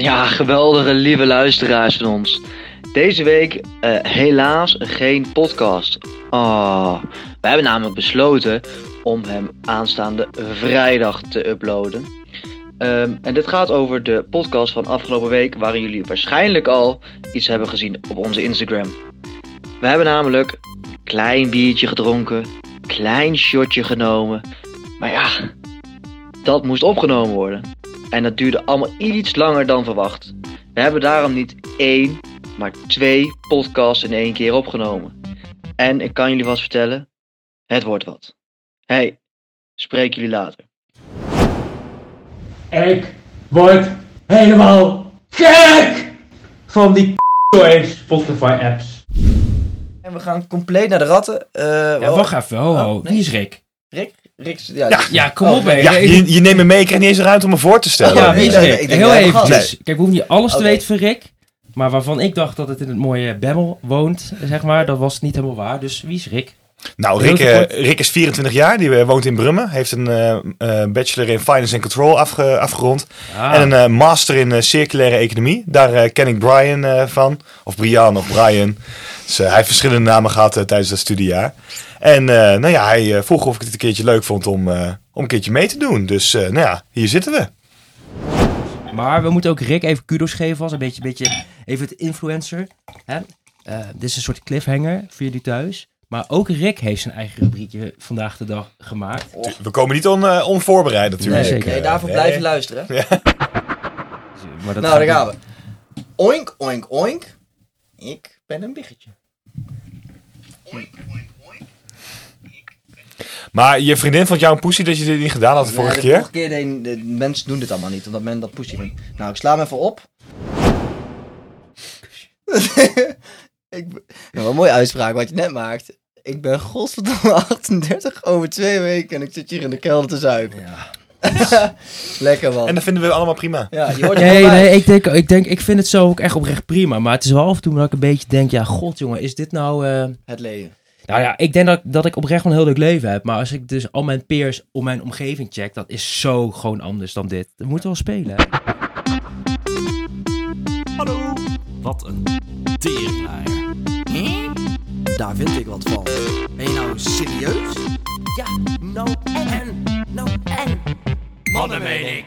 Ja, geweldige lieve luisteraars van ons. Deze week eh, helaas geen podcast. Oh, we hebben namelijk besloten om hem aanstaande vrijdag te uploaden. Ehm, en dit gaat over de podcast van afgelopen week, waarin jullie waarschijnlijk al iets hebben gezien op onze Instagram. We hebben namelijk klein biertje gedronken, klein shotje genomen. Maar ja, dat moest opgenomen worden. En dat duurde allemaal iets langer dan verwacht. We hebben daarom niet één, maar twee podcasts in één keer opgenomen. En ik kan jullie vast vertellen, het wordt wat. Hey, spreek jullie later. Ik word helemaal gek van die Spotify apps. En we gaan compleet naar de ratten. Eh, Ja, wacht even. Ho, ho. Oh, nee. Wie is Rick? Rick? Rick ja, Ja, Ja, kom Oh, op. Ja, je, je neemt me mee, ik krijg niet eens ruimte om me voor te stellen. Ja, wie nee, Heel gaan. eventjes. Kijk, we hoeven niet alles te weten van Rick. Maar waarvan ik dacht dat het in het mooie Bemmel woont, zeg maar, dat was niet helemaal waar. Dus wie is Rick? Nou, Rick, eh. Rick is 24 jaar, die eh, woont in Brummen. Heeft een eh, bachelor in Finance and Control afge- afgerond. Ah, En een master in circulaire economie. Daar ken ik Brian van. Of Brian of Brian. Dus hij heeft verschillende namen gehad eh, tijdens dat studiejaar. En nou ja, hij vroeg of ik het een keertje leuk vond om, om een keertje mee te doen. Dus nou ja, hier zitten we. Maar we moeten ook Rick even kudos geven als een beetje, beetje even het influencer. Hè? Dit is een soort cliffhanger voor jullie thuis. Maar ook Rick heeft zijn eigen rubriekje vandaag de dag gemaakt. We komen niet on, eh, onvoorbereid natuurlijk. Nee, zeker. Nee, daarvoor Eh, blijf je luisteren. Maar dat nou, daar gaan we. Oink, oink, oink. Ik ben een biggetje. Maar je vriendin vond jou een poesie dat je dit niet gedaan had de vorige Nee, keer? De vorige keer, de, de mensen doen dit allemaal niet, omdat men dat pussy vindt. Nou, ik sla hem even op. ik, ja, wat een mooie uitspraak wat je net maakt. Ik ben godverdomme 38 over twee weken en ik zit hier in de kelder te zuipen. Ja. Lekker man. En dat vinden we allemaal prima. ja, je hoort Nee, bij. nee, ik denk, ik denk, ik vind het zo ook echt oprecht prima. Maar het is wel af en toe dat ik een beetje denk, ja, god jongen, is dit nou... eh, Het leven. Nou ja, ik denk dat, dat ik oprecht wel een heel leuk leven heb. Maar als ik dus al mijn peers om mijn omgeving check, dat is zo gewoon anders dan dit. Dat moet wel spelen, hè? Daar vind ik wat van. Ben je nou serieus? Ja, nou en, nou en. Mannenmening.